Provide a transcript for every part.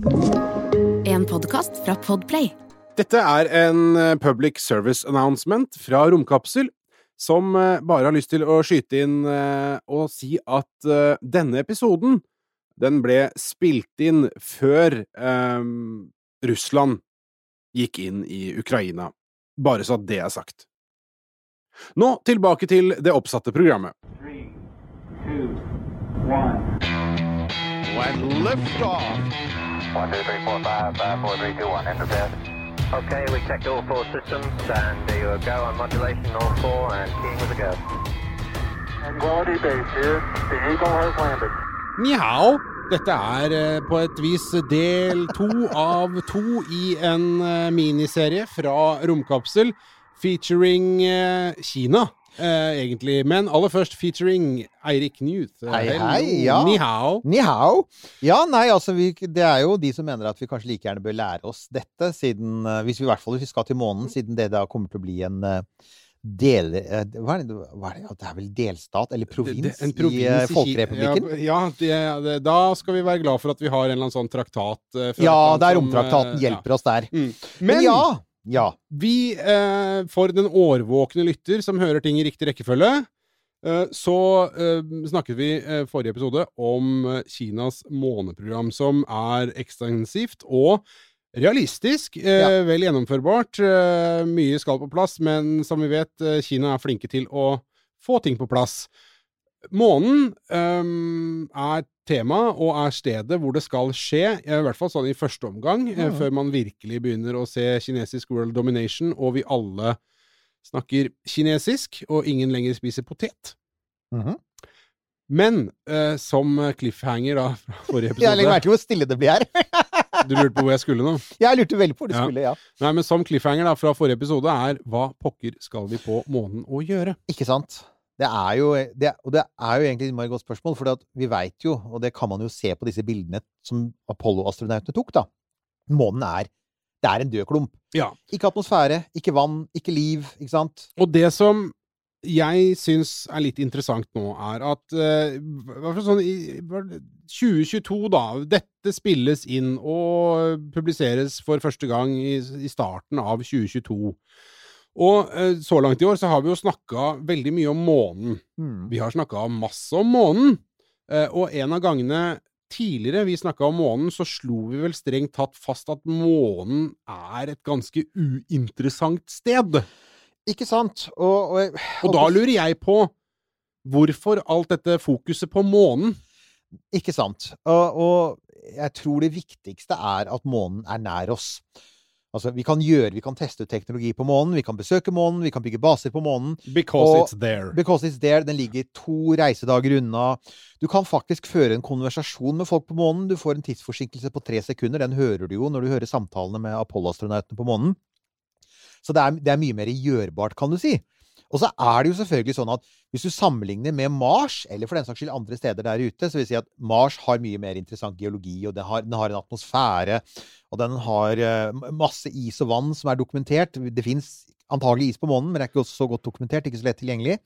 En podkast fra Podplay. Dette er en eh, public service announcement fra Romkapsel, som eh, bare har lyst til å skyte inn eh, og si at denne episoden, den ble spilt inn før eh, Russland gikk inn i Ukraina. Bare så at det er sagt. Nå tilbake til det oppsatte programmet. Three, two, one. And lift off. One, two, three, four, five, five, four, three, two, one. Enter bed. Okay, we checked all four systems, and there you go on modulation, all four, and keying with a go. Quality base here. The Eagle has landed. Meow. Dette er eh, på et vis del to av to i en eh, miniserie fra Romkapsel featuring eh, Kina, eh, egentlig. Men aller først featuring Eirik Newth. Eh, Hei, hei, ja. Ni hao. Ni hao. Ja, nei, altså vi, Det er jo de som mener at vi kanskje like gjerne bør lære oss dette, siden eh, Hvis vi i hvert fall skal til månen, siden det da kommer til å bli en eh, del... hva er det, hva er det? Det er vel delstat, eller provins, en provins i Folkerepublikken? Ja, ja det, da skal vi være glad for at vi har en eller annen sånn traktat. Ja, der romtraktaten hjelper oss der. Mm. Men, Men ja, ja. vi, eh, for den årvåkne lytter som hører ting i riktig rekkefølge, eh, så eh, snakket vi eh, forrige episode om eh, Kinas måneprogram, som er ekstensivt og realistisk. Eh, Ja. Vel gjennomførbart. Eh, mye skal på plass, men som vi vet, Kina er flinke til å få ting på plass. Månen er tema og er stedet hvor det skal skje, i hvert fall sånn i første omgang, Mhm. før man virkelig begynner å se kinesisk world domination, og vi alle snakker kinesisk, og ingen lenger spiser potet. Mhm. Men eh, som cliffhanger da fra forrige Jeg legger episode merke til hvor stille det blir her. Du lurte på hvor jeg skulle nå? Jeg lurte veldig på hvor du Ja. skulle, ja. Nei, men som cliffhanger da fra forrige episode er hva pokker skal vi på månen å gjøre? Ikke sant? Det er jo, det, og det er jo egentlig et innmari godt spørsmål, for vi veit jo, og det kan man jo se på disse bildene som Apollo-astronautene tok, da. Månen er Det er en død klump. Ja. Ikke atmosfære, ikke vann, ikke liv, ikke sant? Og det som jeg syns er litt interessant nå, er at fall sånn i hva er det, 2022, da. Dette spilles inn og publiseres for første gang i, i starten av 2022. Og eh, så langt i år så har vi jo snakka veldig mye om månen. Mm. Vi har snakka masse om månen. Eh, og en av gangene tidligere vi snakka om månen, så slo vi vel strengt tatt fast at månen er et ganske uinteressant sted. Ikke sant? Og, og, Og da lurer jeg på hvorfor alt dette fokuset på månen? Ikke sant. Og, og jeg tror det viktigste er at månen er nær oss. Altså, vi kan gjøre, vi kan teste ut teknologi på månen, vi kan besøke månen, vi kan bygge baser på månen. Because Og- it's there. Because it's there. Den ligger to reisedager unna. Du kan faktisk føre en konversasjon med folk på månen. Du får en tidsforsinkelse på tre sekunder. Den hører du jo når du hører samtalene med Apollo-astronautene på månen. Så det er, det er mye mer gjørbart, kan du si. Og så er det jo selvfølgelig sånn at hvis du sammenligner med Mars, eller for den saks skyld andre steder der ute, så vil jeg si at Mars har mye mer interessant geologi, og den har, den har en atmosfære, og den har eh, masse is og vann som er dokumentert. Det fins antagelig is på månen, men det er ikke så godt dokumentert, ikke så lett tilgjengelig.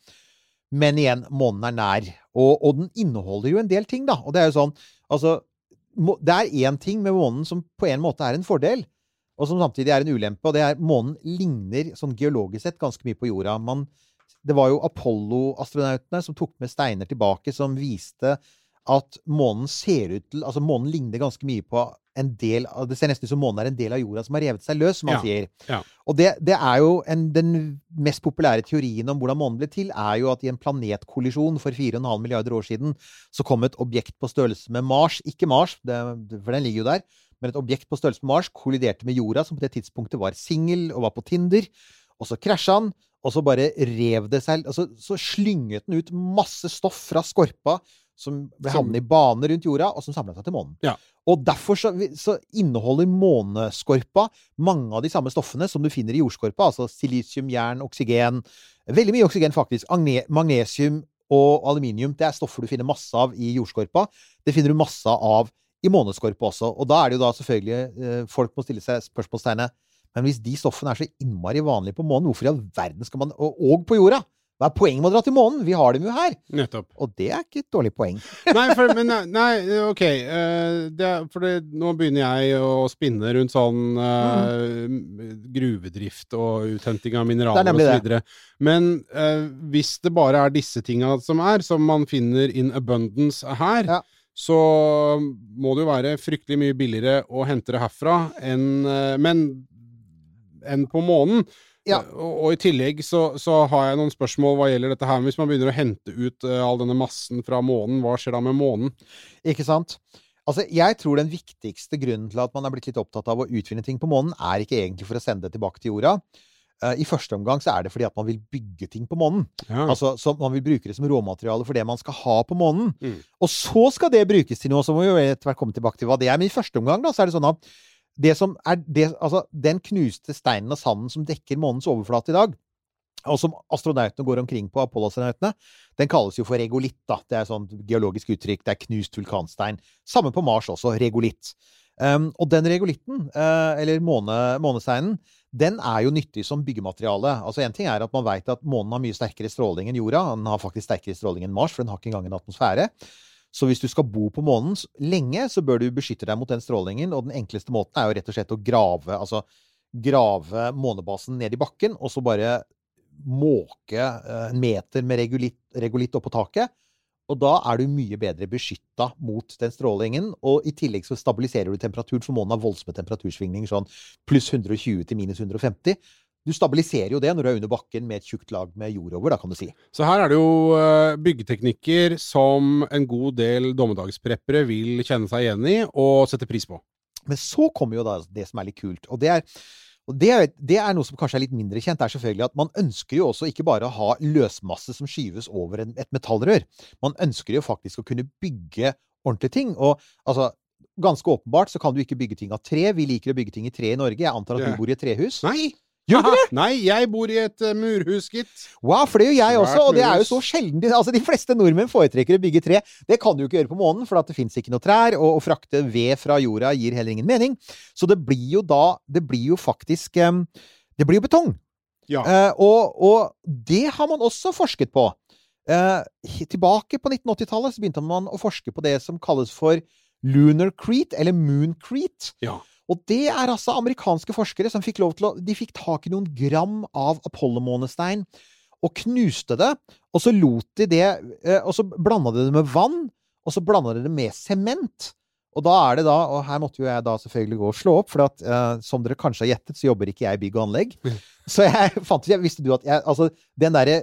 Men igjen, månen er nær. Og, og den inneholder jo en del ting, da. Og det er jo sånn Altså, det er én ting med månen som på en måte er en fordel, og som samtidig er en ulempe, og det er månen ligner sånn geologisk sett ganske mye på jorda. Man, det var jo Apollo-astronautene som tok med steiner tilbake, som viste at månen ser ut til Altså, månen ligner ganske mye på en del av Det ser nesten ut som månen er en del av jorda som har revet seg løs, som man Ja, sier. ja. Og det, det er jo en, Den mest populære teorien om hvordan månen ble til, er jo at i en planetkollisjon for 4,5 milliarder år siden, så kom et objekt på størrelse med Mars Ikke Mars, det, for den ligger jo der, men et objekt på størrelse med Mars kolliderte med jorda, som på det tidspunktet var singel og var på Tinder. Og så krasja han, og så bare rev det seg altså, Så slynget den ut masse stoff fra skorpa som havnet i bane rundt jorda, og som samla seg til månen. Ja. Og derfor så, så inneholder måneskorpa mange av de samme stoffene som du finner i jordskorpa, altså silisium, jern, oksygen Veldig mye oksygen, faktisk. Magnesium og aluminium. Det er stoffer du finner masse av i jordskorpa. Det finner du masse av i måneskorpa også. Og da er det jo da selvfølgelig eh, Folk må stille seg spørsmålstegnet Men hvis de stoffene er så innmari vanlige på månen, hvorfor i all verden skal man Og, og på jorda! Hva er poenget med å dra til månen? Vi har dem jo her. Nettopp. Og det er ikke et dårlig poeng. Nei, for, men nei, OK. eh, det, for det, nå begynner jeg å spinne rundt sånn uh, gruvedrift og uthenting av er mineraler osv. Men uh, hvis det bare er disse tinga som er, som man finner in abundance her, Ja. Så må det jo være fryktelig mye billigere å hente det herfra enn eh, Men enn på månen. Ja. Og, og i tillegg så, så har jeg noen spørsmål hva gjelder dette her. Hvis man begynner å hente ut eh, all denne massen fra månen, hva skjer da med månen? Ikke sant? Altså, jeg tror den viktigste grunnen til at man er blitt litt opptatt av å utvinne ting på månen, er ikke egentlig for å sende det tilbake til jorda. Eh, I første omgang så er det fordi at man vil bygge ting på månen. Ja. Altså, så Man vil bruke det som råmateriale for det man skal ha på månen. Mm. Og så skal det brukes til noe, så må vi jo etter hvert komme tilbake til hva det er. Men i første omgang da, så er det sånn at det som er det, altså, den knuste steinen og sanden som dekker månens overflate i dag, og som astronautene går omkring på, Apollo-astronautene, den kalles jo for regolitt. da. Det er et sånt geologisk uttrykk. Det er knust vulkanstein. Samme på Mars også. Regolitt. Um, og den regolitten, uh, eller måne, månesteinen, den er jo nyttig som byggemateriale. Altså En ting er at man veit at månen har mye sterkere stråling enn jorda. Den har faktisk sterkere stråling enn Mars, for den har ikke engang en atmosfære. Så hvis du skal bo på månen lenge, så bør du beskytte deg mot den strålingen. Og den enkleste måten er jo rett og slett å grave, altså grave månebasen ned i bakken, og så bare måke eh, en meter med regolitt, regolitt oppå taket. Og da er du mye bedre beskytta mot den strålingen. Og i tillegg så stabiliserer du temperaturen, for månen har voldsomme temperatursvingninger, sånn pluss 120 til minus 150. Du stabiliserer jo det når du er under bakken med et tjukt lag med jord over, da, kan du si. Så her er det jo eh, byggeteknikker som en god del dommedagspreppere vil kjenne seg igjen i og sette pris på. Men så kommer jo da det som er litt kult. Og det er, og det det er noe som kanskje er litt mindre kjent. Det er selvfølgelig at man ønsker jo også ikke bare å ha løsmasse som skyves over en, et metallrør. Man ønsker jo faktisk å kunne bygge ordentlige ting. Og altså Ganske åpenbart så kan du ikke bygge ting av tre. Vi liker å bygge ting i tre i Norge. Jeg antar at du bor i et trehus. Nei! Gjør du det? Nei, jeg bor i et eh, murhus, gitt. Wow, for det gjør jeg også, og det er jo så sjelden. Altså, de fleste nordmenn foretrekker å bygge tre. Det kan du jo ikke gjøre på månen, for at det fins ikke noe trær, og å frakte ved fra jorda gir heller ingen mening. Så det blir jo da Det blir jo faktisk em, Det blir jo betong. Ja. Eh, og, og det har man også forsket på. Eh, tilbake på 1980-tallet så begynte man å forske på det som kalles for lunar crete, eller moon crete. Ja. Og det er altså amerikanske forskere som fikk lov til å De fikk tak i noen gram av Apollo-månestein og knuste det. Og så lot de det eh, Og så blanda de det med vann, og så blanda de det med sement. Og da er det da Og her måtte jo jeg da selvfølgelig gå og slå opp, for at uh, som dere kanskje har gjettet, så jobber ikke jeg i bygg og anlegg. Så jeg fant ut jeg Visste du at jeg, Altså, den derre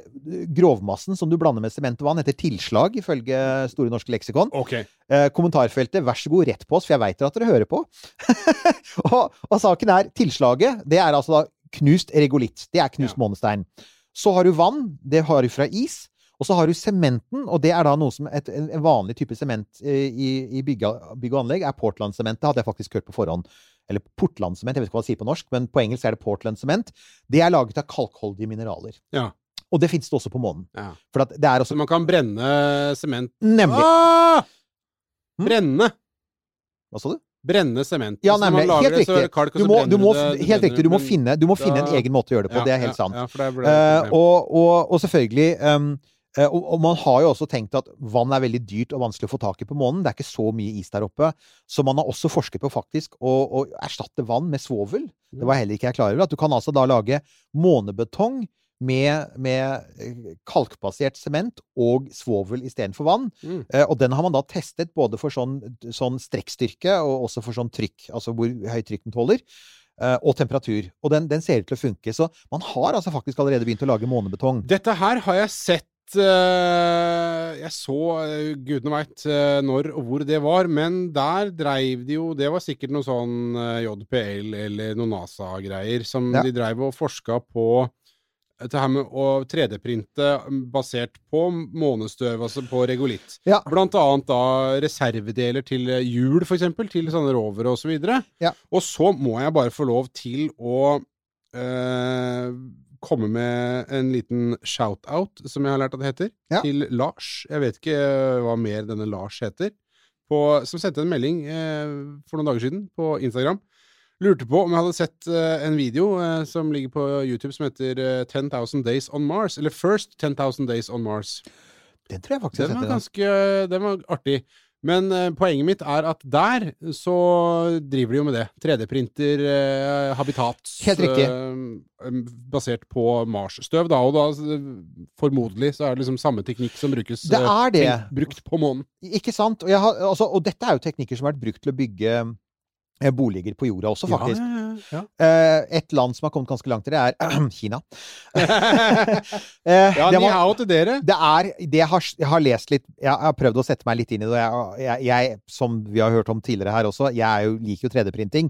grovmassen som du blander med sement og vann, heter tilslag, ifølge Store norske leksikon. Ok. Uh, kommentarfeltet, vær så god, rett på oss, for jeg veit at dere hører på. og, og saken er tilslaget. Det er altså da knust regolitt. Det er knust Ja. månestein. Så har du vann. Det har du fra is. Og så har du sementen, og det er da noe som et, en vanlig type sement eh, i, i bygg, og anlegg er Portland-sementet, hadde jeg faktisk hørt på forhånd. Eller Portland-sement, jeg vet ikke hva det sier på norsk, men på engelsk er det Portland-sement. Det er laget av kalkholdige mineraler. Ja. Og det fins det også på månen. ja. Det er Så man kan brenne sement Nemlig. ah! Hm? Brenne! Hva sa du? Brenne sement. Ja, nemlig. Helt det, det riktig. kalk, Du må, du må, det- det helt riktig. Du må finne, du må finne en egen måte å gjøre det på. Ja, det er helt sant. Ja, det ble Eh, og, og, og selvfølgelig um, og, og man har jo også tenkt at vann er veldig dyrt og vanskelig å få tak i på månen. Det er ikke så mye is der oppe. Så man har også forsket på faktisk å, å erstatte vann med svovel. Det var heller ikke jeg klar over. At du kan altså da lage månebetong med, med eh, kalkbasert sement og svovel istedenfor vann. Mm. Eh, og den har man da testet både for sånn, sånn strekkstyrke og også for sånn trykk, altså hvor høyt trykk den tåler. eh, Og temperatur. Og den, den ser ut til å funke. Så man har altså faktisk allerede begynt å lage månebetong. Dette her har jeg sett eh, Jeg så uh, gudene veit når og hvor det var, men der dreiv de jo Det var sikkert noe sånn eh, JPL eller noe NASA-greier som Ja. de dreiv og forska på dette her med å 3D-printe basert på månestøv, altså på regolitt. Ja. Blant annet da reservedeler til eh, hjul, eksempel, til sånne rovere og så. Ja. Og så må jeg bare få lov til å eh, komme med en liten shout-out, som jeg har lært at det heter, Ja. til Lars. Jeg vet ikke hva mer denne Lars heter. På, som sendte en melding eh, for noen dager siden på Instagram. lurte på om jeg hadde sett eh, en video eh, som ligger på YouTube som heter eh, 10,000 Days on Mars. Eller First 10,000 Days on Mars. Den tror jeg faktisk Den var ganske Den var artig. Men eh, poenget mitt er at der så driver de jo med det. 3D-printer eh, habitat. Helt riktig. eh, basert på Mars-støv, da. Og da formodentlig så er det liksom samme teknikk som brukes Det eh, er det. brukt på månen. Ikke sant? Og, har, altså, og dette er jo teknikker som har vært brukt til å bygge boliger på jorda også, faktisk. Ja, ja, ja. Eh, et land som har kommet ganske langt i det, er Kina. Eh, ja ni hao til dere. Det er det jeg har, jeg har lest litt Jeg har prøvd å sette meg litt inn i det. Jeg, jeg, som vi har hørt om tidligere her også, jeg jo, liker jo 3D-printing.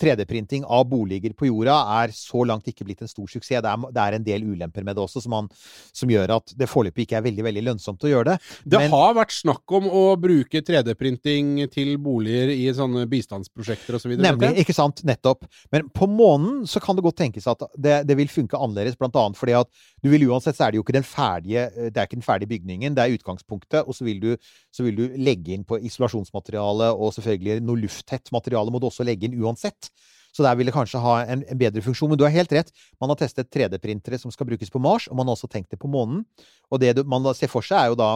3D-printing av boliger på jorda er så langt ikke blitt en stor suksess. Det er, det er en del ulemper med det også, som, han, som gjør at det foreløpig ikke er veldig veldig lønnsomt å gjøre det. Det Men- har vært snakk om å bruke 3D-printing til boliger i sånne bistandsprosjekter osv. Nemlig. Ikke sant? Nettopp. Men på månen så kan det godt tenkes at det, det vil funke annerledes, annet fordi at du vil uansett så er det jo ikke den ferdige Det er ikke den ferdige bygningen, det er utgangspunktet, og så vil du, så vil du legge inn på isolasjonsmateriale, og selvfølgelig noe lufttett materiale må du også legge inn uansett. Så der vil det kanskje ha en, en bedre funksjon. Men du har helt rett. Man har testet 3D-printere som skal brukes på Mars, og man har også tenkt det på månen. Og det man ser for seg, er jo da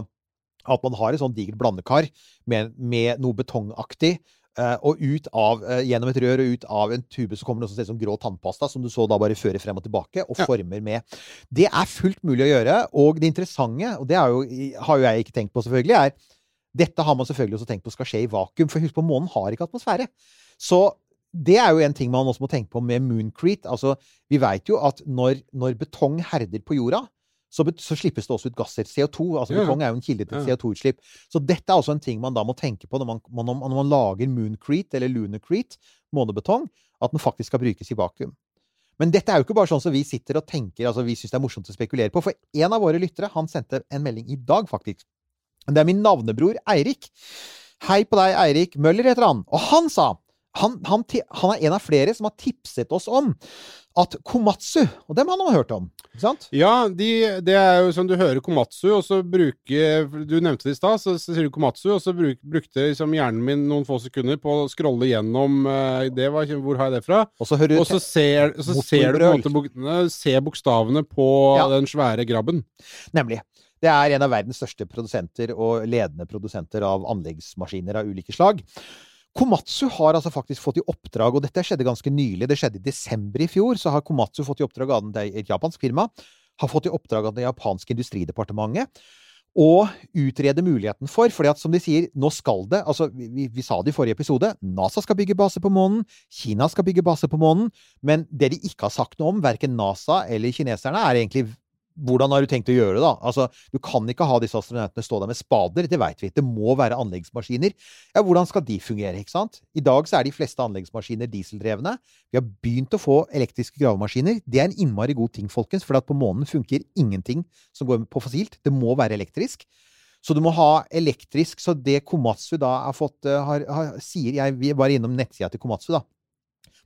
at man har et sånn digert blandekar med, med noe betongaktig. eh, og ut av, eh, gjennom et rør og ut av en tube så kommer det noe som ser ut som grå tannpasta, som du så da bare fører frem og tilbake, og Ja. former med. Det er fullt mulig å gjøre. Og det interessante, og det jo, har jo jeg ikke tenkt på selvfølgelig, er dette har man selvfølgelig også tenkt på skal skje i vakuum. For husk på, månen har ikke atmosfære. Så det er jo en ting man også må tenke på med Mooncrete. Altså, vi veit jo at når, når betong herder på jorda, så, så slippes det også ut gasser. CO2. altså Ja. Betong er jo en kilde til Ja. CO2-utslipp. Så dette er også en ting man da må tenke på når man, man, når man lager Mooncrete eller Lunarcrete, månebetong, at den faktisk skal brukes i vakuum. Men dette er jo ikke bare sånn som vi sitter og tenker, altså vi syns det er morsomt å spekulere på. For en av våre lyttere, han sendte en melding i dag, faktisk. Det er min navnebror Eirik. Hei på deg, Eirik Møller heter han. Og han sa han, han, han er en av flere som har tipset oss om at Komatsu Og dem har man hørt om, ikke sant? Ja, de, det er jo som du hører Komatsu, og så bruker Du nevnte det i stad, så, sier du Komatsu, og så bruk, brukte liksom hjernen min noen få sekunder på å scrolle gjennom eh, det var, Hvor har jeg det fra? Og så hører Og så ser, så ser du på en måte bok, ne, bokstavene på Ja. den svære grabben. Nemlig. Det er en av verdens største produsenter og ledende produsenter av anleggsmaskiner av ulike slag. Komatsu har altså faktisk fått i oppdrag, og dette skjedde ganske nylig, det skjedde i desember i fjor, så har Komatsu fått i oppdrag av et japansk firma, har fått i oppdrag av det japanske industridepartementet å utrede muligheten for, fordi at som de sier, nå skal det Altså, vi, vi sa det i forrige episode, NASA skal bygge base på månen, Kina skal bygge base på månen, men det de ikke har sagt noe om, verken NASA eller kineserne, er egentlig hvordan har du tenkt å gjøre det, da? Altså, du kan ikke ha disse astronautene stå der med spader, det veit vi. Det må være anleggsmaskiner. Ja, hvordan skal de fungere, ikke sant? I dag så er de fleste anleggsmaskiner dieseldrevne. Vi har begynt å få elektriske gravemaskiner. Det er en innmari god ting, folkens, for at på månen funker ingenting som går på fossilt. Det må være elektrisk. Så du må ha elektrisk. Så det Komatsu da har fått eh, har, har, sier Jeg var innom nettsida til Komatsu, da.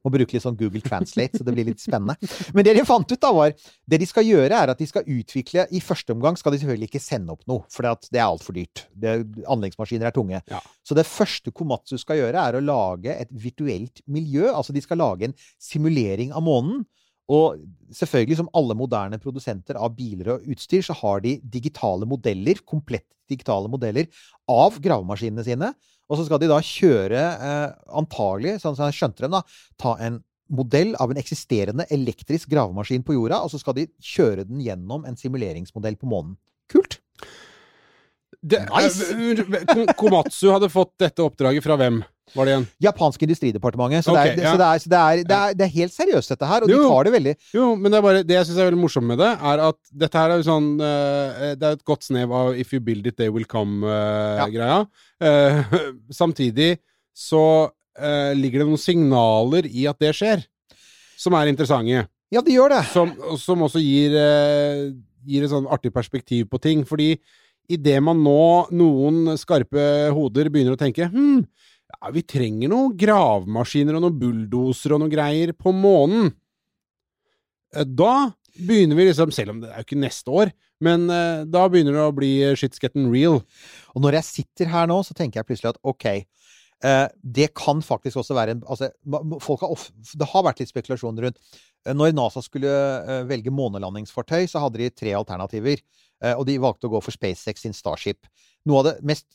Må bruke litt sånn Google Translate, så det blir litt spennende. Men det de fant ut, da, var Det de skal gjøre, er at de skal utvikle I første omgang skal de selvfølgelig ikke sende opp noe, for det er altfor dyrt. Det, anleggsmaskiner er tunge. Ja. Så det første Komatsu skal gjøre, er å lage et virtuelt miljø. Altså de skal lage en simulering av månen. Og selvfølgelig, som alle moderne produsenter av biler og utstyr, så har de digitale modeller, komplett digitale modeller, av gravemaskinene sine. Og så skal de da kjøre, eh, antagelig, sånn som jeg skjønte dem, da, ta en modell av en eksisterende elektrisk gravemaskin på jorda, og så skal de kjøre den gjennom en simuleringsmodell på månen. Det, Nice! eh, Komatsu hadde fått dette oppdraget fra hvem, var det igjen? Japanske industridepartementet. Så, det, er, ja. så, det, er, så det, er, det, er, det er helt seriøst, dette her. Og de tar det veldig Jo, men det bare Det jeg syns er veldig morsomt med det, er at dette her er jo sånn eh, Det er et godt snev av 'if you build it, they will come'-greia. samtidig så uh, ligger det noen signaler i at det skjer, som er interessante. Ja, det gjør det. Som, som også gir, eh, gir et sånn artig perspektiv på ting. Fordi idet man nå, noen skarpe hoder, begynner å tenke hm, ja, vi trenger noen gravemaskiner og noen bulldosere og noen greier på månen. Eh, Da begynner vi liksom, selv om det er jo ikke neste år, men eh, da begynner det å bli shit's getting real. Og når jeg sitter her nå, så tenker jeg plutselig at ok, Eh, det kan faktisk også være en altså, har Det har vært litt spekulasjon rundt Når NASA skulle velge månelandingsfartøy, så hadde de tre alternativer. Eh, og de valgte å gå for SpaceX sin Starship. Noe av det mest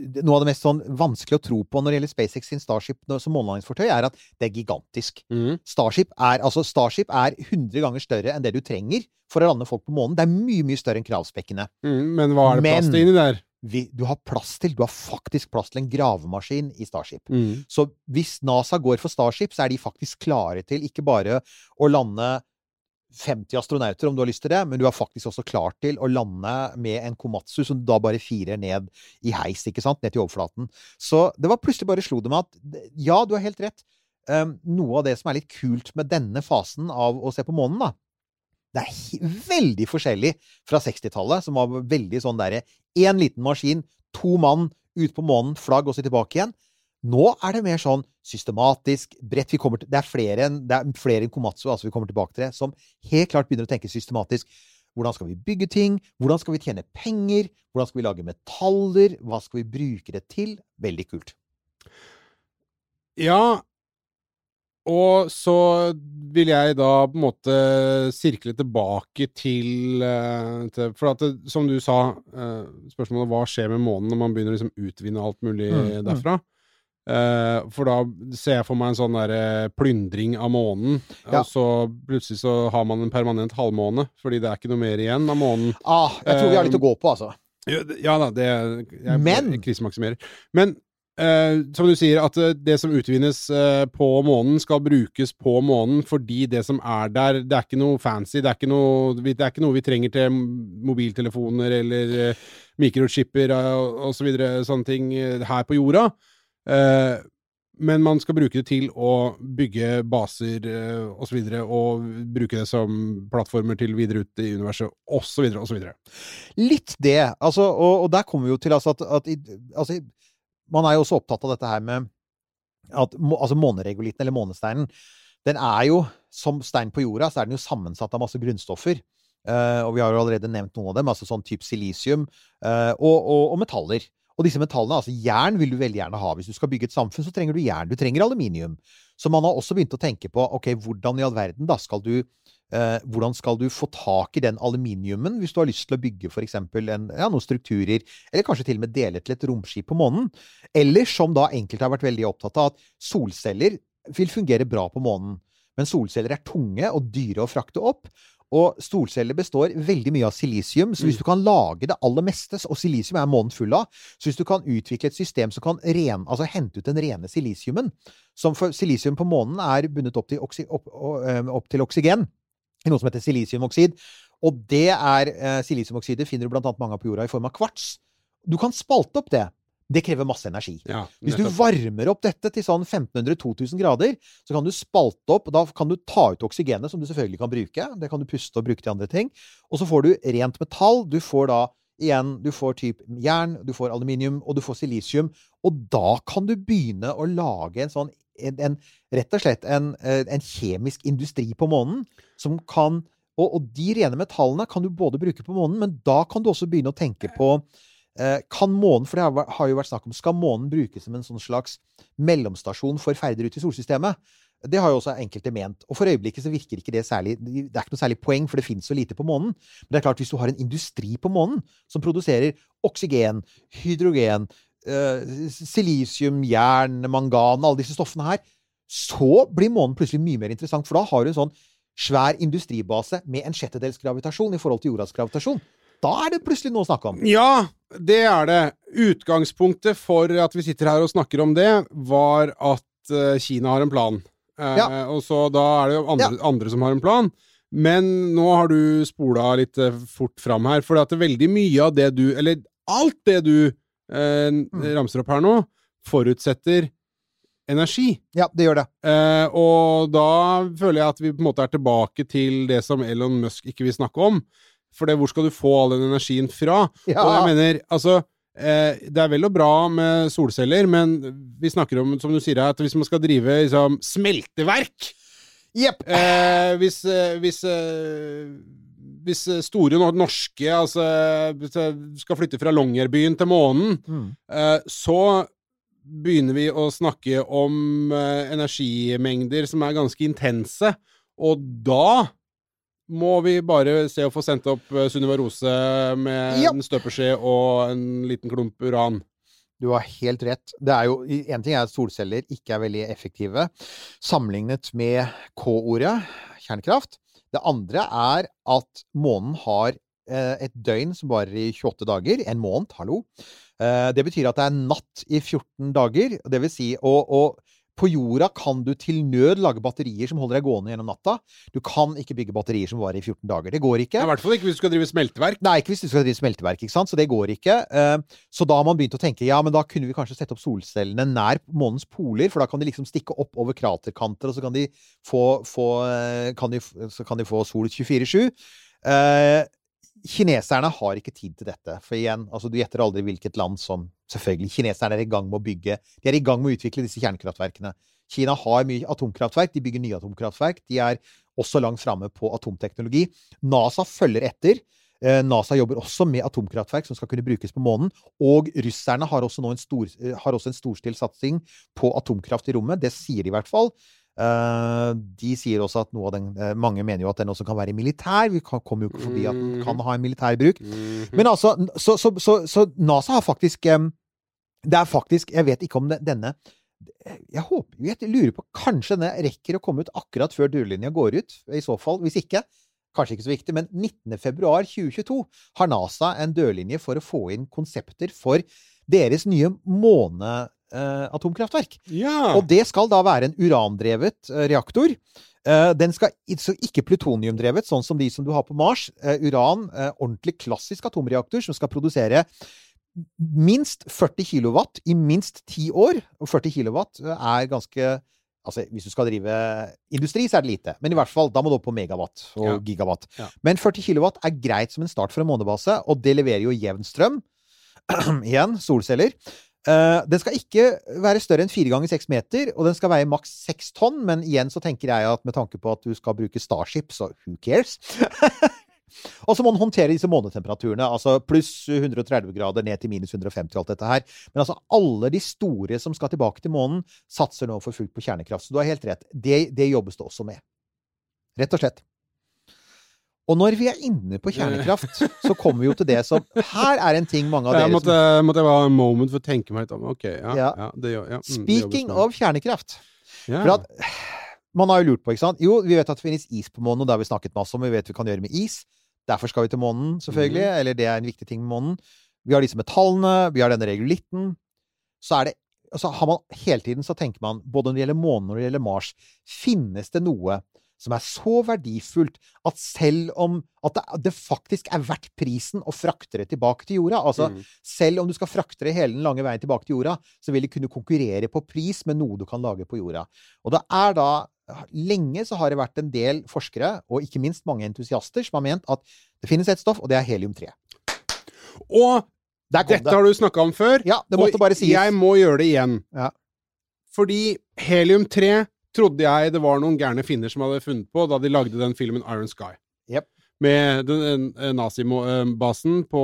av det mest sånn vanskelig å tro på når det gjelder SpaceX sin Starship som månelandingsfartøy, er at det er gigantisk. Mm. Starship er, altså Starship er 100 ganger større enn det du trenger for å lande folk på månen. Det er mye, mye større enn kravspekkene. Mm, Men hva er det plass til inni der? Vi, du har plass til, du har faktisk plass til en gravemaskin i Starship. Mm. Så hvis NASA går for Starship, så er de faktisk klare til ikke bare å lande 50 astronauter, om du har lyst til det, men du er faktisk også klar til å lande med en Komatsu som da bare firer ned i heis, ikke sant? Ned til overflaten. Så det var plutselig bare slo det meg at ja, du har helt rett. Um, noe av det som er litt kult med denne fasen av å se på månen, da, det er veldig forskjellig fra 60-tallet, som var veldig sånn derre én liten maskin, to mann, ut på månen, flagg og så tilbake igjen. Nå er det mer sånn systematisk, bredt. Vi kommer til, det er flere enn enn Komatsu, altså vi kommer tilbake til det, som helt klart begynner å tenke systematisk. Hvordan skal vi bygge ting? Hvordan skal vi tjene penger? Hvordan skal vi lage metaller? Hva skal vi bruke det til? Veldig kult. Ja, og så vil jeg da på en måte sirkle tilbake til, eh, til For at det, som du sa, eh, spørsmålet hva skjer med månen når man begynner å liksom utvinne alt mulig Mm, mm. Eh, for da ser jeg for meg en sånn derre plyndring av månen, Ja. og så plutselig så har man en permanent halvmåne, fordi det er ikke noe mer igjen av månen. Ah, jeg tror vi har litt å gå på, altså. Ja, Ja da, det jeg, Men- krisemaksimerer. Men eh, som du sier, at eh, det som utvinnes eh, på månen, skal brukes på månen fordi det som er der, det er ikke noe fancy. Det er ikke noe, det er ikke noe vi trenger til mobiltelefoner eller eh, mikrochipper eh, og, og så videre, sånne ting eh, her på jorda. Eh, men man skal bruke det til å bygge baser eh, og så videre, og bruke det som plattformer til videre ut i universet, så videre. Litt det. Altså, og, og der kommer vi jo til altså, at, at altså, Man er jo også opptatt av dette her med at altså måneregolitten, eller månesteinen, den er jo, som stein på jorda, så er den jo sammensatt av masse grunnstoffer. Uh, og vi har jo allerede nevnt noen av dem, altså sånn type silisium uh, og, og, og metaller. Og disse metallene, altså jern vil du veldig gjerne ha. Hvis du skal bygge et samfunn, så trenger du jern. Du trenger aluminium. Så man har også begynt å tenke på ok, hvordan i all verden da skal du eh, hvordan skal du få tak i den aluminiumen hvis du har lyst til å bygge f.eks. Ja, noen strukturer, eller kanskje til og med dele til et romskip på månen? Eller som da enkelte har vært veldig opptatt av, at solceller vil fungere bra på månen. Men solceller er tunge og dyre å frakte opp. Og solceller består veldig mye av silisium, så hvis du kan lage det aller meste Og silisium er månen full av. Så hvis du kan utvikle et system som kan ren, altså hente ut den rene silisiumen som for Silisium på månen er bundet opp til, oksi, opp, opp til oksygen i noe som heter silisiumoksid. Og det er eh, silisiumoksider finner du blant annet mange av på jorda i form av kvarts. Du kan spalte opp det. Det krever masse energi. Ja, Hvis du varmer opp dette til sånn 1500-2000 grader, så kan du spalte opp, og da kan du ta ut oksygenet, som du selvfølgelig kan bruke. Det kan du puste og bruke til andre ting. Og så får du rent metall. Du får da igjen Du får typ jern, du får aluminium, og du får silisium. Og da kan du begynne å lage en sånn en, en, Rett og slett en, eh, en kjemisk industri på månen som kan og, og de rene metallene kan du både bruke på månen, men da kan du også begynne å tenke på Kan månen For det har, jo vært snakk om Skal månen brukes som en sånn slags mellomstasjon for ferder ut i solsystemet? Det har jo også enkelte ment. Og for øyeblikket så virker ikke det særlig Det er ikke noe særlig poeng, for det finnes så lite på månen. Men det er klart, hvis du har en industri på månen som produserer oksygen, hydrogen, uh, silisium, jern, mangan, alle disse stoffene her, så blir månen plutselig mye mer interessant. For da har du en sånn svær industribase med en sjettedels gravitasjon i forhold til jordas gravitasjon. Da er det plutselig noe å snakke om. Ja, det er det. Utgangspunktet for at vi sitter her og snakker om det, var at eh, Kina har en plan. Eh, Ja. Og så da er det jo andre, andre som har en plan. Men nå har du spola litt eh, fort fram her, for at det veldig mye av det du Eller alt det du eh, ramser opp her nå, forutsetter energi. Ja, det gjør det. Eh, og da føler jeg at vi på en måte er tilbake til det som Elon Musk ikke vil snakke om. For det, hvor skal du få all den energien fra? Ja. Og jeg mener, altså eh, Det er vel og bra med solceller, men vi snakker om, som du sier at hvis man skal drive liksom, smelteverk Jepp. eh, Hvis, eh, hvis eh, hvis store norske altså, skal flytte fra Longyearbyen til månen, Mm. eh, så begynner vi å snakke om energimengder som er ganske intense, og da må vi bare se å få sendt opp eh, Sunniva Rose med Ja. en støpeskje og en liten klump uran. Du har helt rett. Det er jo, en ting er at solceller ikke er veldig effektive sammenlignet med K-ordet, kjernekraft. Det andre er at månen har eh, et døgn som varer i 28 dager. En måned, hallo. Eh, det betyr at det er natt i 14 dager. Det vil si, og, og på jorda kan du til nød lage batterier som holder deg gående gjennom natta. Du kan ikke bygge batterier som varer i 14 dager. Det går ikke. I hvert fall ikke hvis du skal drive smelteverk. Nei, ikke hvis du skal drive smelteverk, ikke sant? så det går ikke. Eh, Så da har man begynt å tenke ja, men da kunne vi kanskje sette opp solcellene nær månens poler, for da kan de liksom stikke opp over kraterkanter, og så kan de få, få, eh, kan de, så kan de få sol 24-7. Eh, Kineserne har ikke tid til dette. For igjen, altså du gjetter aldri hvilket land som Selvfølgelig, kineserne er i gang med å bygge De er i gang med å utvikle disse kjernekraftverkene. Kina har mye atomkraftverk, de bygger nye atomkraftverk. De er også langt framme på atomteknologi. NASA følger etter. Eh, NASA jobber også med atomkraftverk som skal kunne brukes på månen. Og russerne har også nå en, stor, eh, har også en storstilt satsing på atomkraft i rommet. Det sier de i hvert fall. Eh, de sier også at noe av den Mange mener jo at den også kan være militær. Vi kommer jo ikke forbi at den kan ha en militær bruk. Men altså, så, så, så, så NASA har faktisk em, Det er faktisk Jeg vet ikke om det, denne Jeg håper Jeg lurer på Kanskje denne rekker å komme ut akkurat før dørlinja går ut. I så fall. Hvis ikke, kanskje ikke så viktig, men 19.2.2022 har NASA en dørlinje for å få inn konsepter for deres nye måneatomkraftverk. Ja. Og det skal da være en urandrevet eh, reaktor. Eh, Den skal så ikke plutoniumdrevet, sånn som de som du har på Mars. Eh, Uran, eh, ordentlig klassisk atomreaktor, som skal produsere minst 40 kilowatt i minst ti år. Og 40 kilowatt eh, er ganske Altså, hvis du skal drive industri, så er det lite. Men i hvert fall, da må du opp på megawatt og Ja. gigawatt. Ja. Men 40 kilowatt er greit som en start for en månebase, og det leverer jo jevn strøm. Igjen, solceller. Uh, den skal ikke være større enn fire ganger seks meter, og den skal veie maks seks tonn. Men igjen så tenker jeg at med tanke på at du skal bruke Starship, så who cares? og så må den håndtere disse månetemperaturene. Altså pluss 130 grader ned til minus 150 og alt dette her. Men altså alle de store som skal tilbake til månen, satser nå for fullt på kjernekraft. Så du har helt rett. Det, det jobbes det også med. Rett og slett. Og når vi er inne på kjernekraft, så kommer vi jo til det som Her er en ting mange av Jeg dere måtte, som måtte jeg ha en moment for å tenke meg litt om. Ok, ja. Ja. ja. det ja. mm, Speaking of kjernekraft. For at man har jo lurt på, ikke sant Jo, vi vet at det finnes is på månen, og det har vi snakket masse om. Vi vet vi kan gjøre med is. Derfor skal vi til månen, selvfølgelig. Mm. Eller det er en viktig ting med månen. Vi har disse metallene, vi har denne regulitten. Så er det altså har man Hele tiden så tenker man, både når det gjelder månen og når det gjelder Mars, finnes det noe som er så verdifullt at selv om at det, det faktisk er verdt prisen å frakte det tilbake til jorda. Altså, Mm. selv om du skal frakte det hele den lange veien tilbake til jorda, så vil det kunne konkurrere på pris med noe du kan lage på jorda. Og det er da Lenge så har det vært en del forskere, og ikke minst mange entusiaster, som har ment at det finnes et stoff, og det er helium-3. Og dette det. har du snakka om før. Ja, det måtte og bare sies. jeg må gjøre det igjen. Ja. Fordi helium-3 trodde jeg det var noen gærne finner som hadde funnet på da de lagde den filmen Iron Sky. Yep. Med eh, nazibasen på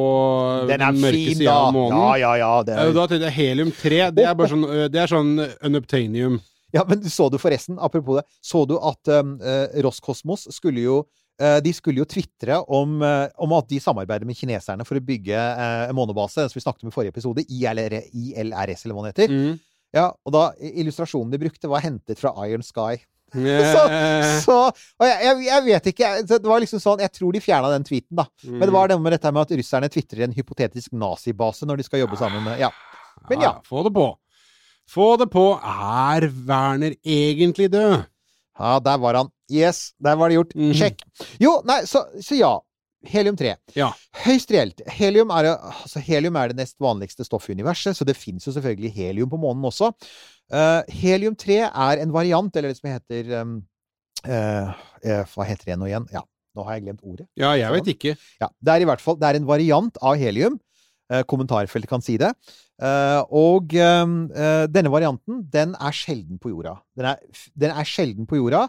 Den den mørke fin, sida av månen. Ja, ja, ja. Det Eh, er... Da tenkte jeg helium-3, det er sånn, eh, det er sånn unobtainium. Ja, men så du forresten, apropos det, så du at um, eh, Roskosmos skulle jo eh, de skulle jo tvitre om, eh, om at de samarbeider med kineserne for å bygge eh, en månebase, som vi snakket om i forrige episode, ILR, ILRS, eller hva det heter. Mm. Ja, og da illustrasjonen de brukte, var hentet fra Iron Sky. Yeah. Så, og jeg, jeg, jeg vet ikke Det var liksom sånn Jeg tror de fjerna den tweeten, da. Men det Mm. var det med dette med at russerne tvitrer en hypotetisk nazibase når de skal jobbe sammen med Ja. Men ja. Få det på. Få det på. Er Werner egentlig død? Ja, der var han. Yes, der var det gjort. Mm. Sjekk. Jo, nei, så, så ja. Helium-3. Ja. Høyst reelt. Helium er, altså, helium er det nest vanligste stoffet i universet, så det fins jo selvfølgelig helium på månen også. Uh, Helium-3 er en variant, eller det som heter um, uh, eh, Hva heter det nå igjen? Ja, nå har jeg glemt ordet. Ja, jeg vet ikke. Ja, det er i hvert fall det er en variant av helium. Uh, kommentarfeltet kan si det. Eh, og eh, eh, denne varianten, den er sjelden på jorda. Den er, den er sjelden på jorda.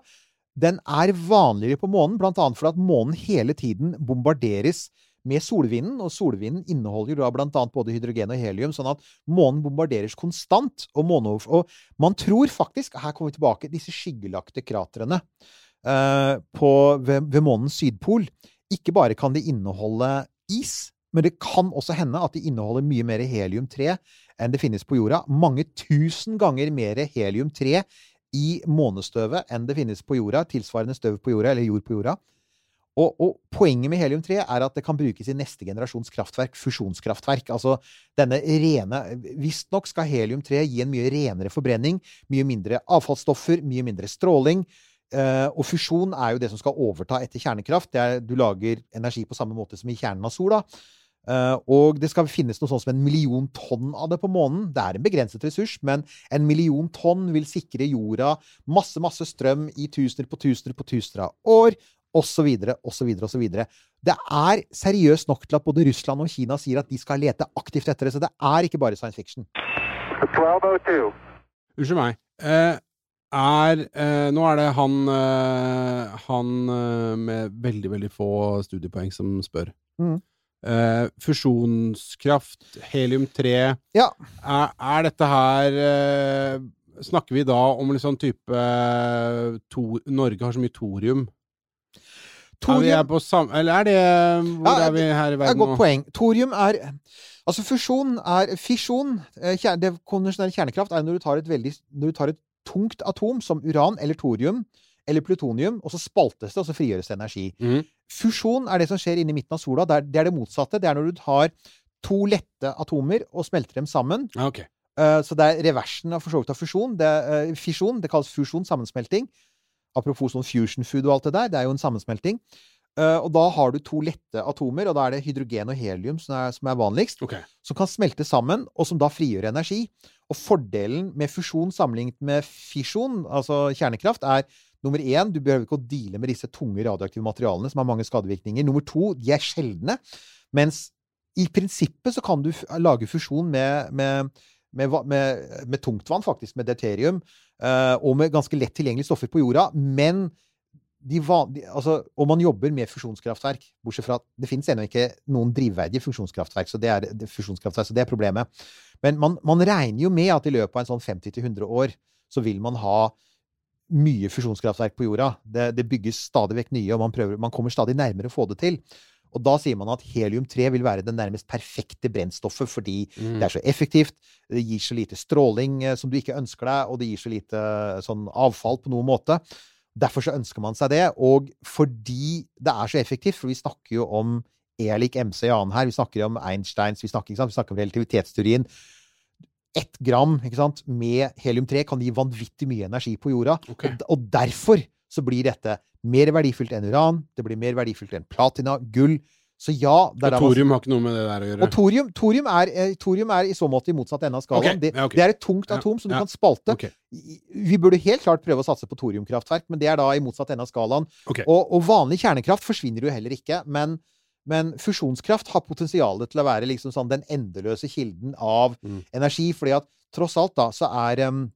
Den er vanligere på månen, annet fordi månen hele tiden bombarderes med solvinden, og solvinden inneholder da annet både hydrogen og helium, sånn at månen bombarderes konstant. Og, og man tror faktisk, her kommer vi tilbake, disse skyggelagte kratrene eh, på, ved, ved månens sydpol, ikke bare kan de inneholde is, men det kan også hende at de inneholder mye mer helium-3 enn det finnes på jorda. Mange tusen ganger mer helium-3 i månestøvet enn det finnes på jorda. Tilsvarende støv på jorda, eller jord på jorda. Og, og poenget med helium-3 er at det kan brukes i neste generasjons kraftverk, fusjonskraftverk. Altså denne rene Visstnok skal helium-3 gi en mye renere forbrenning, mye mindre avfallsstoffer, mye mindre stråling. Uh, og fusjon er jo det som skal overta etter kjernekraft. Er, du lager energi på samme måte som i kjernen av sola. Uh, og det skal finnes noe sånn som en million tonn av det på månen. Det er en begrenset ressurs, men en million tonn vil sikre jorda masse, masse strøm i tusener på tusener på tusener av år, osv., osv., osv. Det er seriøst nok til at både Russland og Kina sier at de skal lete aktivt etter det. Så det er ikke bare science fiction. 1202. Unnskyld meg. Eh, er eh, Nå er det han, eh, han eh, med veldig, veldig få studiepoeng som spør. Mhm. Eh, fusjonskraft, helium-3 Ja. er, er dette her uh, Snakker vi da om litt sånn type uh, to, Norge har så mye thorium. Er vi er på sam... Eller er det Hvor Ja, er vi her i Det er verden godt nå? poeng. Thorium er Altså, fusjon er Fisjon kjerne, kjer- Det konvensjonelle kjernekraft er når du tar et veldig Når du tar et tungt atom som uran eller thorium eller plutonium, og så spaltes det, og så frigjøres det energi. Mm. Fusjon er det som skjer inni midten av sola. Det er, det er det motsatte. Det er når du tar to lette atomer og smelter dem sammen. Okay. ok. Eh, så det er reversen av for av fusjon. Det, er, eh, fisjon. Det kalles fusjon, sammensmelting. Apropos sånn fusion food og alt det der. Det er jo en sammensmelting. Uh, og da har du to lette atomer, og da er det hydrogen og helium som er, som er vanligst, okay. som kan smelte sammen, og som da frigjør energi. Og fordelen med fusjon sammenlignet med fisjon, altså kjernekraft, er nummer én, du behøver ikke å deale med disse tunge radioaktive materialene som har mange skadevirkninger. Nummer to, de er sjeldne. Mens i prinsippet så kan du lage fusjon med, med, med, med, tungtvann, faktisk, med deuterium, eh, og med ganske lett tilgjengelige stoffer på jorda. Men de van, de, altså, og man jobber med fusjonskraftverk, bortsett fra at det finnes ennå ikke noen drivverdige fusjonskraftverk, så det er, det, fusjonskraftverk, så det er problemet. Men man, man regner jo med at i løpet av en sånn 50-100 år så vil man ha mye fusjonskraftverk på jorda. Det, det bygges stadig vekk nye, og man, prøver, man kommer stadig nærmere å få det til. Og da sier man at helium-3 vil være det nærmest perfekte brennstoffet, fordi Mm. det er så effektivt, det gir så lite stråling eh, som du ikke ønsker deg, og det gir så lite eh, sånn avfall på noen måte. Derfor så ønsker man seg det. Og fordi det er så effektivt, for vi snakker jo om E lik MC i annen her, vi snakker om Einsteins, vi snakker? Vi snakker om relativitetsteorien. Ett gram ikke sant, med helium-3 kan gi vanvittig mye energi på jorda. Okay. Og, og derfor så blir dette mer verdifullt enn uran, det blir mer verdifullt enn platina, gull. Så ja det Og thorium har ikke noe med det der å gjøre. og thorium, thorium, er, eh, thorium er i så måte i motsatt ende av skalaen. Okay. Det, ja, okay. det er et tungt Ja, atom som du ja. kan spalte. Okay. Vi burde helt klart prøve å satse på thoriumkraftverk, men det er da i motsatt ende av skalaen. Og, og vanlig kjernekraft forsvinner jo heller ikke. Men, men fusjonskraft har potensial til å være liksom sånn den endeløse kilden av Mm. energi. fordi at tross alt da, så er um,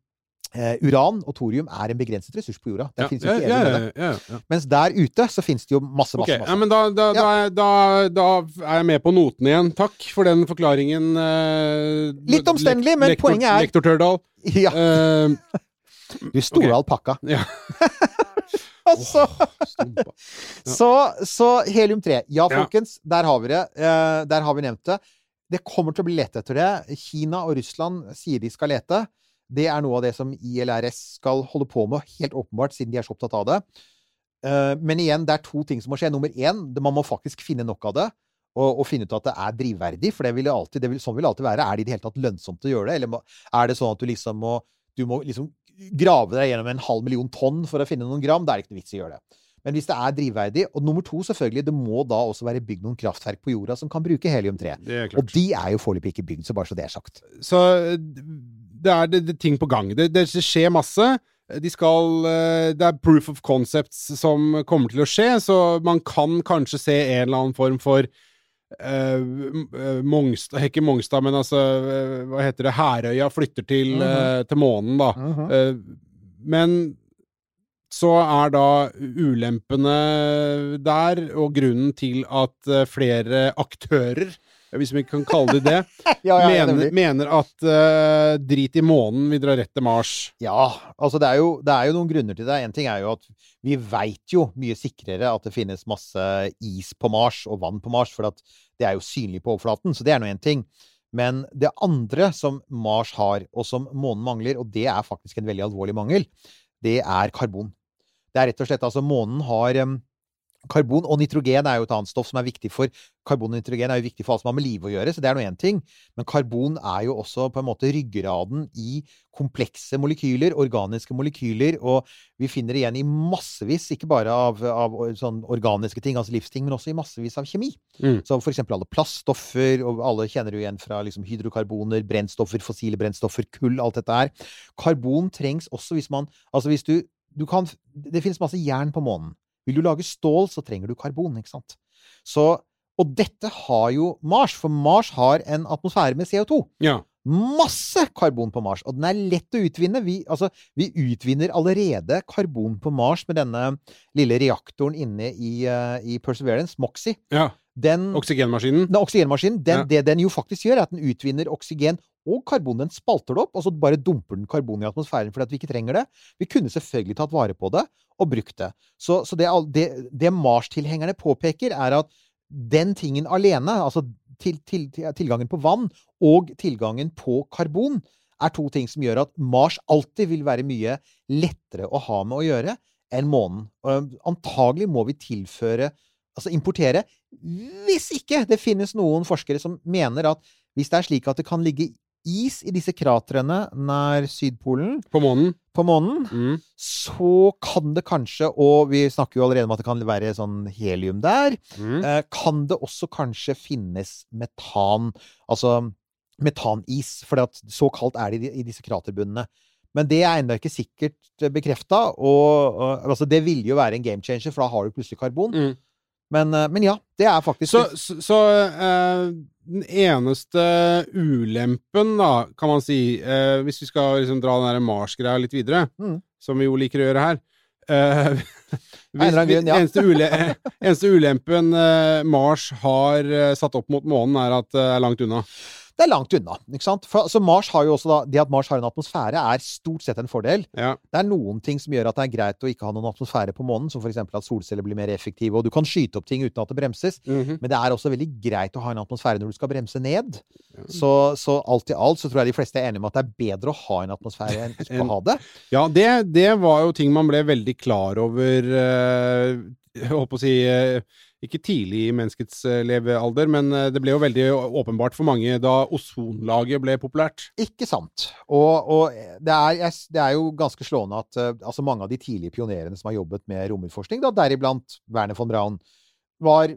uh, uran og thorium er en begrenset ressurs på jorda. Det Ja, finnes jo ikke ja, ja, ja. Mens der ute så finnes det jo masse, masse, okay. masse. ja, men da, da, da, da, er jeg med på notene igjen. Takk for den forklaringen. Uh, Litt omstendelig, men lektor, poenget er- Lektor Tørdal. Ja, Uh, du store okay. alpakka. ja. Altså, oh, Ja. så, så helium-3. Ja, Ja. folkens, der har vi det. Eh, der har vi nevnt det. Det kommer til å bli lett etter det. Kina og Russland sier de skal lete. Det er noe av det som ILRS skal holde på med, helt åpenbart, siden de er så opptatt av det. Eh, men igjen, det er to ting som må skje. Nummer én, man må faktisk finne nok av det. Og, og finne ut at det er drivverdig, for det vil alltid, det vil, sånn vil det alltid være. Er det i det hele tatt lønnsomt å gjøre det, eller må, er det sånn at du liksom må, du må liksom grave deg gjennom en halv million tonn for å finne noen gram? Da er det ikke noe vits i å gjøre det. Men hvis det er drivverdig Og nummer to, selvfølgelig, det må da også være bygd noen kraftverk på jorda som kan bruke helium-3. Det er Og de er jo foreløpig ikke bygd, så bare så det er sagt. Så det er, det, det ting på gang. Det, det skjer masse. De skal eh, Det er proof of concepts som kommer til å skje, så man kan kanskje se en eller annen form for eh, eh, Mongstad Ikke Mongstad, men altså eh, Hva heter det? Herøya flytter til, Mhm. eh, til månen, da. Mhm. Eh, men så er da ulempene der, og grunnen til at eh, flere aktører, hvis vi kan kalle det det, Ja, ja, mener, mener at uh, drit i månen, vi drar rett til Mars. Ja, altså det er, jo, det er jo noen grunner til det. En ting er jo at vi veit jo mye sikrere at det finnes masse is på Mars og vann på Mars, for at det er jo synlig på overflaten. Så det er nå én ting. Men det andre som Mars har, og som månen mangler, og det er faktisk en veldig alvorlig mangel, det er karbon. Det er rett og slett altså Månen har em, Karbon og nitrogen er jo et annet stoff som er viktig for Karbon og nitrogen er jo viktig for alt som har med liv å gjøre, så det er nå én ting. Men karbon er jo også på en måte ryggraden i komplekse molekyler, organiske molekyler, og vi finner det igjen i massevis, ikke bare av, av sånn organiske ting, altså livsting, men også i massevis av kjemi. Mm. Så for eksempel alle plaststoffer, og alle kjenner jo igjen fra liksom hydrokarboner, brennstoffer, fossile brennstoffer, kull, alt dette her. Karbon trengs også hvis man Altså hvis du, du kan Det finnes masse jern på månen. Vil du lage stål, så trenger du karbon, ikke sant? Så Og dette har jo Mars, for Mars har en atmosfære med CO2 Ja. masse karbon på Mars, og den er lett å utvinne. Vi, altså, vi utvinner allerede karbon på Mars med denne lille reaktoren inne i, uh, i Perseverance, Moxie. ja. Den, Oksygenmaskinen. den oksygenmaskinen, den, Ja. det den jo faktisk gjør, er at den utvinner oksygen og karbon. Den spalter det opp, og så bare dumper den karbon i atmosfæren fordi at vi ikke trenger det. Vi kunne selvfølgelig tatt vare på det og brukt det. Så, så det, det, det Mars-tilhengerne påpeker, er at den tingen alene, altså til, til, til, tilgangen på vann og tilgangen på karbon, er to ting som gjør at Mars alltid vil være mye lettere å ha med å gjøre enn månen. Antagelig må vi tilføre Altså importere. Hvis ikke det finnes noen forskere som mener at hvis det er slik at det kan ligge is i disse kratrene nær Sydpolen På månen. på månen, Mm. så kan det kanskje, og vi snakker jo allerede om at det kan være sånn helium der, Mm. eh, kan det også kanskje finnes metan, altså metanis, for så kaldt er det i, disse kraterbunnene. Men det er ennå ikke sikkert bekrefta, og, og altså det ville jo være en game changer, for da har du plutselig karbon. Mm. Men, eh, men ja, det er faktisk Så, så, så eh, den eneste ulempen, da, kan man si, eh, hvis vi skal liksom dra den Mars-greia litt videre, Mm. som vi jo liker å gjøre her eh, eller annen grunn, ja. eneste, ule, eneste ulempen Mars har satt opp mot månen, er at det er langt unna. Det er langt unna. ikke sant? For, så Mars har jo også da, Det at Mars har en atmosfære, er stort sett en fordel. Ja. Det er noen ting som gjør at det er greit å ikke ha noen atmosfære på månen, som f.eks. at solceller blir mer effektive, og du kan skyte opp ting uten at det bremses. Mhm. Men det er også veldig greit å ha en atmosfære når du skal bremse ned. Så, så alt i alt så tror jeg de fleste er enige om at det er bedre å ha en atmosfære enn ikke å ha det. Ja, det, det var jo ting man ble veldig klar over Øh, Jeg på å si eh, Ikke tidlig i menneskets eh, levealder, men eh, det ble jo veldig åpenbart for mange da ozonlaget ble populært. Ikke sant. Og, og det, er, det er jo ganske slående at eh, altså mange av de tidlige pionerene som har jobbet med romutforskning, deriblant Werner von Braun, var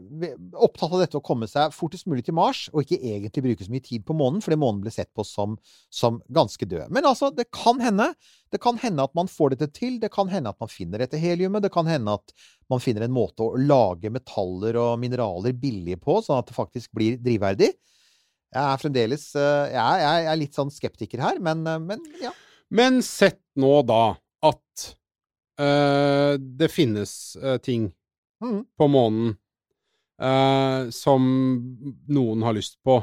opptatt av dette å komme seg fortest mulig til Mars, og ikke egentlig bruke så mye tid på månen, fordi månen ble sett på som, som ganske død. Men altså, det kan hende. Det kan hende at man får dette til. Det kan hende at man finner dette heliumet. Det kan hende at man finner en måte å lage metaller og mineraler billig på, sånn at det faktisk blir drivverdig. Jeg er fremdeles eh, jeg er, jeg er litt sånn skeptiker her, men, eh, men ja. Men sett nå da at øh, det finnes øh, ting mm. på månen eh, som noen har lyst på.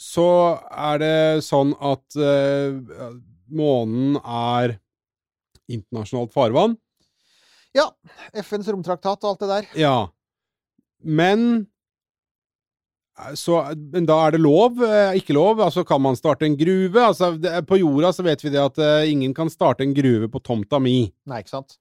Så er det sånn at eh, månen er internasjonalt farvann. ja. FNs romtraktat og alt det der. Ja. Men eh, så, men da er det lov, eh, ikke lov? Altså, kan man starte en gruve? Altså, det, på jorda så vet vi det at uh, ingen kan starte en gruve på tomta mi. Nei, ikke sant?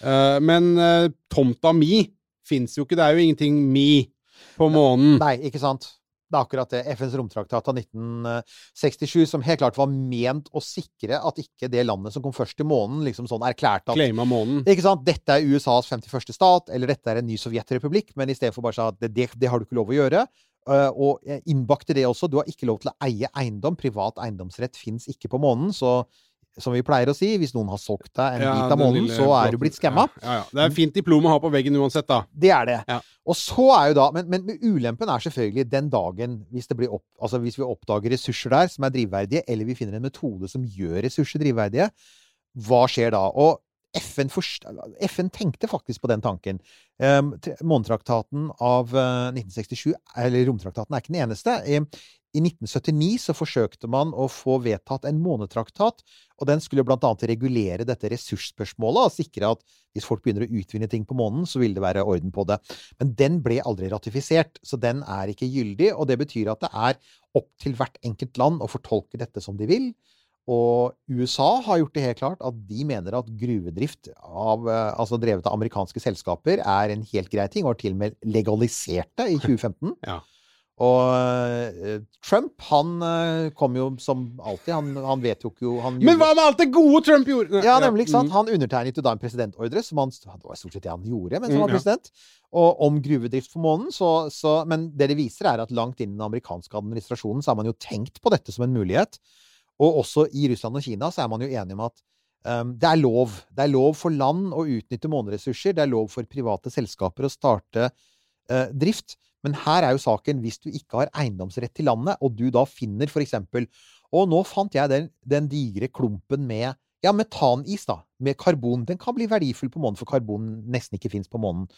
Uh, men uh, tomta mi fins jo ikke, det er jo ingenting mi på månen. Nei, ikke sant? Det er akkurat det. FNs romtraktat av 1967 som helt klart var ment å sikre at ikke det landet som kom først til månen, liksom sånn erklærte at Claima månen. Ikke sant? Dette er USAs 51. stat, eller dette er en ny sovjetrepublikk, men i stedet for bare sa at det, det, det har du ikke lov å gjøre. Uh, og innbakt innbakte det også. Du har ikke lov til å eie eiendom. Privat eiendomsrett fins ikke på månen. Så som vi pleier å si, hvis noen har solgt deg en Ja, bit av månen, så er du blitt skamma. Ja. Det er fint diplom å ha på veggen uansett, da. Det er det. Og så er jo da Men, men ulempen er selvfølgelig den dagen hvis, det blir opp, altså hvis vi oppdager ressurser der som er drivverdige, eller vi finner en metode som gjør ressurser drivverdige, hva skjer da? Og FN, forst- FN tenkte faktisk på den tanken. Um, Månetraktaten av uh, 1967, eller romtraktaten, er ikke den eneste. I, I 1979 så forsøkte man å få vedtatt en månetraktat, og den skulle blant annet regulere dette ressursspørsmålet og sikre at hvis folk begynner å utvinne ting på månen, så vil det være orden på det. Men den ble aldri ratifisert, så den er ikke gyldig, og det betyr at det er opp til hvert enkelt land å fortolke dette som de vil. Og USA har gjort det helt klart at de mener at gruvedrift av, eh, altså drevet av amerikanske selskaper er en helt grei ting, og har til og med legalisert det i 2015. Ja. Og eh, Trump, han eh, kom jo som alltid. Han, han vedtok jo han Men hva med alt det gode Trump gjorde? ja, nemlig. ikke sant? Mm. Han undertegnet jo da en presidentordre, som han, det var stort sett det han gjorde mens han Mm, var president, og om gruvedrift på månen. Så, så, men det det viser, er at langt inn i den amerikanske administrasjonen så har man jo tenkt på dette som en mulighet. Og også i Russland og Kina så er man jo enige om at um, det er lov. Det er lov for land å utnytte måneressurser. Det er lov for private selskaper å starte uh, drift. Men her er jo saken hvis du ikke har eiendomsrett til landet, og du da finner for eksempel Og nå fant jeg den, den digre klumpen med ja, metanis, da. Med karbon. Den kan bli verdifull på månen, for karbon nesten ikke fins på månen.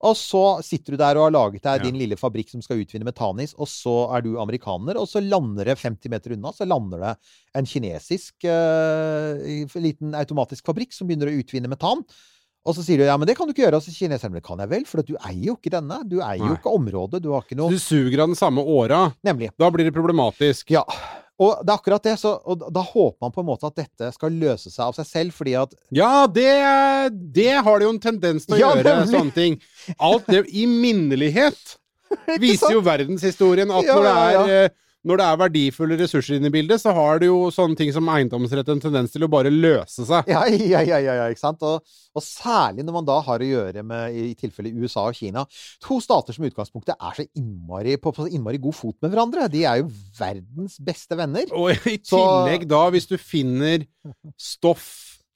Og så sitter du der og har laget deg Ja. din lille fabrikk som skal utvinne metanis, og så er du amerikaner, og så lander det 50 meter unna, så lander det en kinesisk uh, liten automatisk fabrikk som begynner å utvinne metan. Og så sier du ja, men det kan du ikke gjøre. Og så sier kineserne det kan jeg vel, for du eier jo ikke denne. Du eier jo ikke området. Du har ikke noe Du suger av den samme åra. Nemlig. Da blir det problematisk. Ja. Og det er akkurat det. Så, og da håper man på en måte at dette skal løse seg av seg selv, fordi at Ja, det, det har det jo en tendens til å Ja, gjøre, nemlig. sånne ting. Alt det i minnelighet viser jo verdenshistorien at Ja, når, det ja, er, eh, når det er verdifulle ressurser inne i bildet, så har det jo sånne ting som eiendomsrett en tendens til å bare løse seg. Ja, ja, ja, ja, ikke sant? Og, og særlig når man da har å gjøre med, i tilfelle USA og Kina, to stater som i utgangspunktet er så innmari, på, på så innmari god fot med hverandre. De er jo verdens beste venner. Og i Så- tillegg da, hvis du finner stoff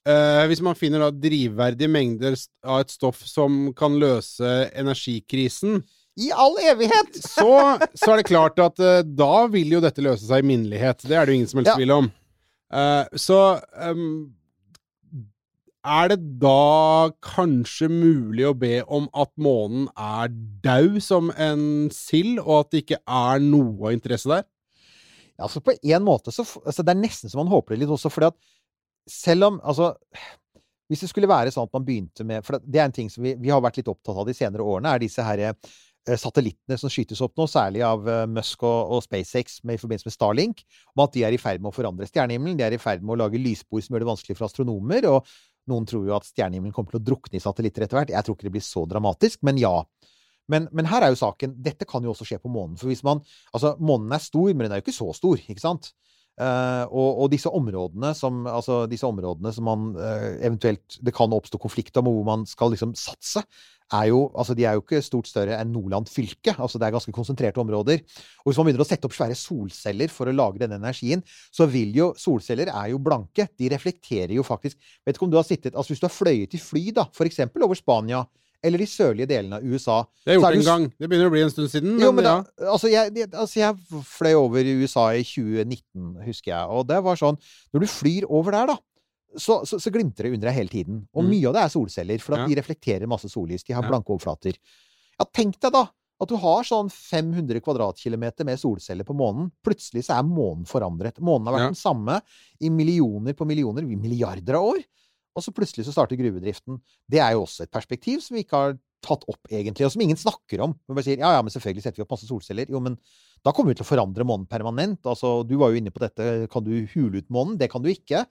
Uh, Hvis man finner da drivverdige mengder av et stoff som kan løse energikrisen, I all evighet! så, så er det klart at uh, da vil jo dette løse seg i minnelighet. Det er det jo ingen som helst Ja. tvil om. Uh, så um, er det da kanskje mulig å be om at månen er daud som en sild, og at det ikke er noe interesse der? Ja, altså på en måte så altså Det er nesten så man håper det litt også, fordi at selv om Altså Hvis det skulle være sånn at man begynte med For det det er en ting som vi, vi har vært litt opptatt av de senere årene, er disse her eh, satellittene som skytes opp nå, særlig av eh, Musk og, og SpaceX med, i forbindelse med Starlink, om at de er i ferd med å forandre stjernehimmelen. De er i ferd med å lage lysspor som gjør det vanskelig for astronomer. og noen tror jo at stjernehimmelen kommer til å drukne i satellitter etter hvert. Jeg tror ikke det blir så dramatisk, men ja. Men, men her er jo saken Dette kan jo også skje på månen. For hvis man Altså, månen er stor, men den er jo ikke så stor, ikke sant? Eh, og, og disse områdene som Altså, disse områdene som man uh, eventuelt Det kan oppstå konflikt om, hvor man skal liksom satse, er jo Altså, de er jo ikke stort større enn Nordland fylke. Altså, det er ganske konsentrerte områder. Og hvis man begynner å sette opp svære solceller for å lage denne energien, så vil jo Solceller er jo blanke. De reflekterer jo faktisk Vet ikke om du har sittet Altså, hvis du har fløyet i fly, da, eksempel over Spania, eller de sørlige delene av USA Det har jeg er gjort det en gang. Det begynner å bli en stund siden, men, jo, men da, ja. altså, jeg, altså jeg fløy over i USA i 2019, husker jeg, og det var sånn Når du flyr over der, da, så, så, så glimter det under deg hele tiden. Og Mm. mye av det er solceller, for Ja. de reflekterer masse sollys. De har blanke overflater. Ja, tenk deg da at du har sånn 500 kvadratkilometer med solceller på månen. Plutselig så er månen forandret. Månen har vært Ja. den samme i millioner på millioner, i milliarder av år. Og så plutselig så starter gruvedriften. Det er jo også et perspektiv som vi ikke har tatt opp, egentlig, og som ingen snakker om. Man bare sier ja, ja, men selvfølgelig setter vi opp masse solceller. Jo, men da kommer vi til å forandre månen permanent. Altså, du var jo inne på dette, kan du hule ut månen? Det kan du ikke.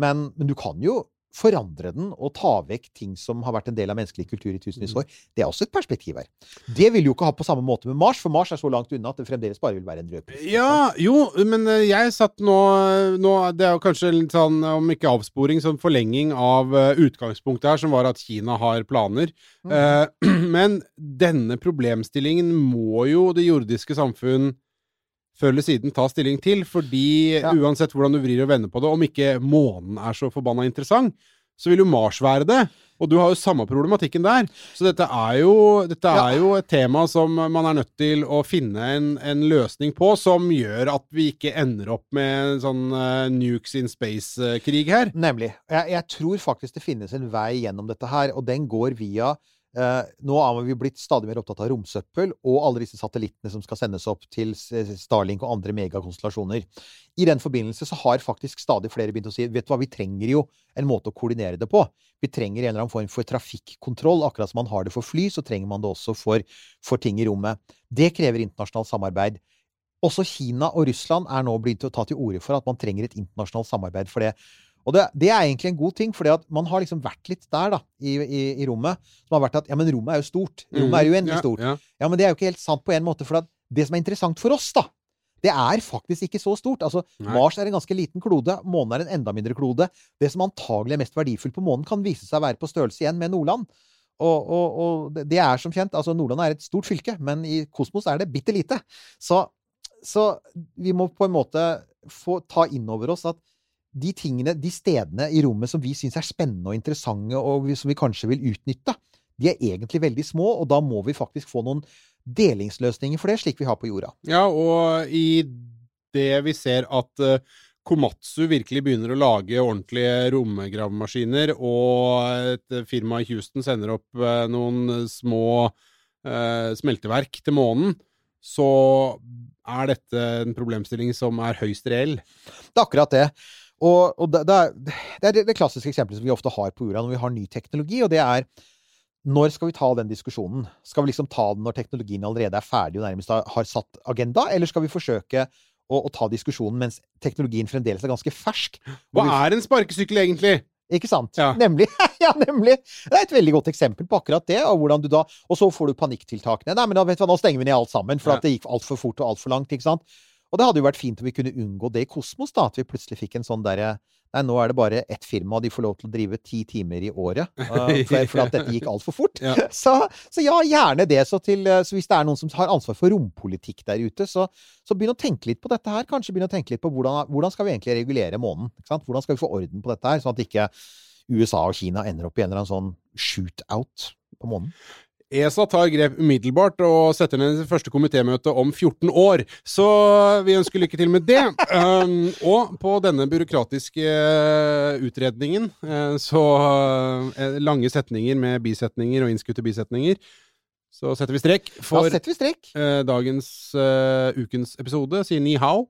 Men, men du kan jo forandre den og ta vekk ting som har vært en del av menneskelig kultur i tusenvis av år. Det er også et perspektiv her. Det vil jo ikke ha på samme måte med Mars, for Mars er så langt unna at det fremdeles bare vil være en rød. Ja, jo, men eh, jeg satt nå, nå Det er jo kanskje litt sånn, om ikke avsporing, sånn forlenging av eh, utgangspunktet her, som var at Kina har planer. Mm. Eh, men denne problemstillingen må jo det jordiske samfunn før eller siden ta stilling til, fordi Ja. uansett hvordan du vrir og vender på det, om ikke månen er så forbanna interessant, så vil jo Mars være det. Og du har jo samme problematikken der. Så dette er jo, dette er jo et tema som man er nødt til å finne en, en løsning på, som gjør at vi ikke ender opp med en sånn uh, nukes in space-krig her. Nemlig. Jeg, jeg tror faktisk det finnes en vei gjennom dette her, og den går via Eh, nå er vi blitt stadig mer opptatt av romsøppel og alle disse satellittene som skal sendes opp til Starlink og andre megakonstellasjoner. I den forbindelse så har faktisk stadig flere begynt å si vet du hva, vi trenger jo en måte å koordinere det på. Vi trenger en eller annen form for trafikkontroll. Akkurat som man har det for fly, så trenger man det også for, for ting i rommet. Det krever internasjonalt samarbeid. Også Kina og Russland er nå begynt å ta til orde for at man trenger et internasjonalt samarbeid for det. Og det, det, er egentlig en god ting, for man har liksom vært litt der da, i, i, i, rommet. Som har vært at ja, men rommet er jo stort. Rommet er jo uendelig ja, stort. ja. Ja, men det er jo ikke helt sant på en måte. For det som er interessant for oss, da, det er faktisk ikke så stort. Altså, Nei. Mars er en ganske liten klode. Månen er en enda mindre klode. Det som antagelig er mest verdifullt på månen, kan vise seg å være på størrelse igjen med Nordland. Og, og, og det- det er som kjent altså Nordland er et stort fylke, men i kosmos er det bitte lite. Så, så vi må på en måte få ta inn over oss at de tingene, de stedene i rommet som vi syns er spennende og interessante, og som vi kanskje vil utnytte, de er egentlig veldig små, og da må vi faktisk få noen delingsløsninger for det, slik vi har på jorda. Ja, og i det vi ser at eh, Komatsu virkelig begynner å lage ordentlige romgravemaskiner, og et firma i Houston sender opp eh, noen små eh, smelteverk til månen, så er dette en problemstilling som er høyst reell. Det er akkurat det. Og, og det, det, er, det er det, klassiske eksempelet som vi ofte har på jorda når vi har ny teknologi, og det er når skal vi ta den diskusjonen? Skal vi liksom ta den når teknologien allerede er ferdig og nærmest har, satt agenda, eller skal vi forsøke å, å ta diskusjonen mens teknologien fremdeles er ganske fersk? Hva er en sparkesykkel egentlig? Ikke sant? Ja. Nemlig. ja, nemlig. Det er et veldig godt eksempel på akkurat det. Og hvordan du da Og så får du panikktiltakene. Nei, men da vet du hva, nå stenger vi ned alt sammen, for Ja. at det gikk altfor fort og altfor langt. ikke sant? Og det hadde jo vært fint om vi kunne unngå det i kosmos, da. At vi plutselig fikk en sånn derre Nei, nå er det bare ett firma, og de får lov til å drive ti timer i året. uh, for, for at dette gikk altfor fort. Ja. Så, så ja, gjerne det. Så, til, uh, så hvis det er noen som har ansvar for rompolitikk der ute, så, så begynn å tenke litt på dette her. Kanskje begynn å tenke litt på hvordan, hvordan skal vi egentlig regulere månen? Hvordan skal vi få orden på dette her, sånn at ikke USA og Kina ender opp i en eller annen sånn shootout på månen? ESA tar grep umiddelbart og setter ned sitt første komitémøte om 14 år. Så vi ønsker lykke til med det. Um, og på denne byråkratiske eh, utredningen, eh, så eh, lange setninger med bisetninger og innskutte bisetninger, så setter vi strek for vi strek. dagens uh, ukens episode. Sier ni hao.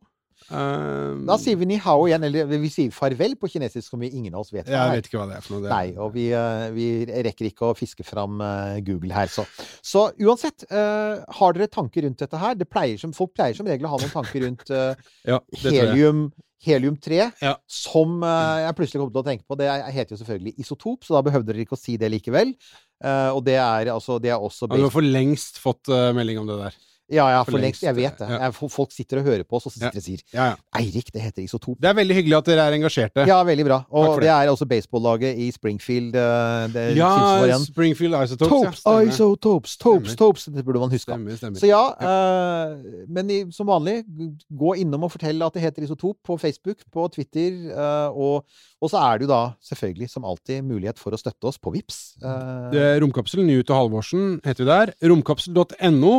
Um, Da sier vi ni hao igjen, eller vi sier farvel på kinesisk, som vi, ingen av oss vet hva Jeg vet ikke hva det er for noe. Det. Nei, og vi, eh, vi rekker ikke å fiske fram eh, Google her, så. Så uansett, uh, har dere tanker rundt dette her? Det pleier som, folk pleier som regel å ha noen tanker rundt uh, Ja, jeg. helium, helium-3, Ja. som uh, jeg plutselig kom til å tenke på. Det er- heter jo selvfølgelig isotop, så da behøvde dere ikke å si det likevel. Uh, og det er, altså, det er også Ja, du har for lengst fått uh, melding om det der. Ja, ja, for lengst. Jeg vet det. ja. Folk sitter og hører på oss, og så sitter og sier Ja, ja. Eirik, det heter isotop. Det er veldig hyggelig at dere er engasjerte. Ja, veldig bra. Og det. det er også baseballaget i Springfield. eh, Det Ja. Springfield Isotopes. Topes, ja, isotopes, topes, topes. Det burde man huske. Stemmer, stemmer. Så ja, uh, men i, som vanlig, gå innom og fortell at det heter Isotop på Facebook, på Twitter, uh, og, og så er det jo da selvfølgelig, som alltid, mulighet for å støtte oss på VIPS. Uh, Det er Romkapsel, Newt og Halvorsen heter vi der. Romkapsel.no.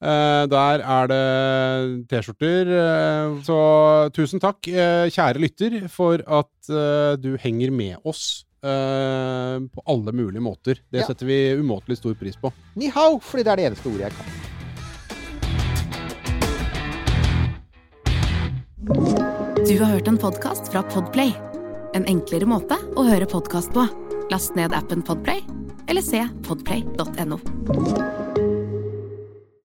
Eh, der er det T-skjorter. Uh, så tusen takk, uh, kjære lytter, for at du henger med oss eh, på alle mulige måter. Det Ja. setter vi umåtelig stor pris på. Ni hao, fordi det er det eneste ordet jeg kan. Du har hørt en podkast fra Podplay. En enklere måte å høre podkast på. Last ned appen Podplay, eller se podplay.no.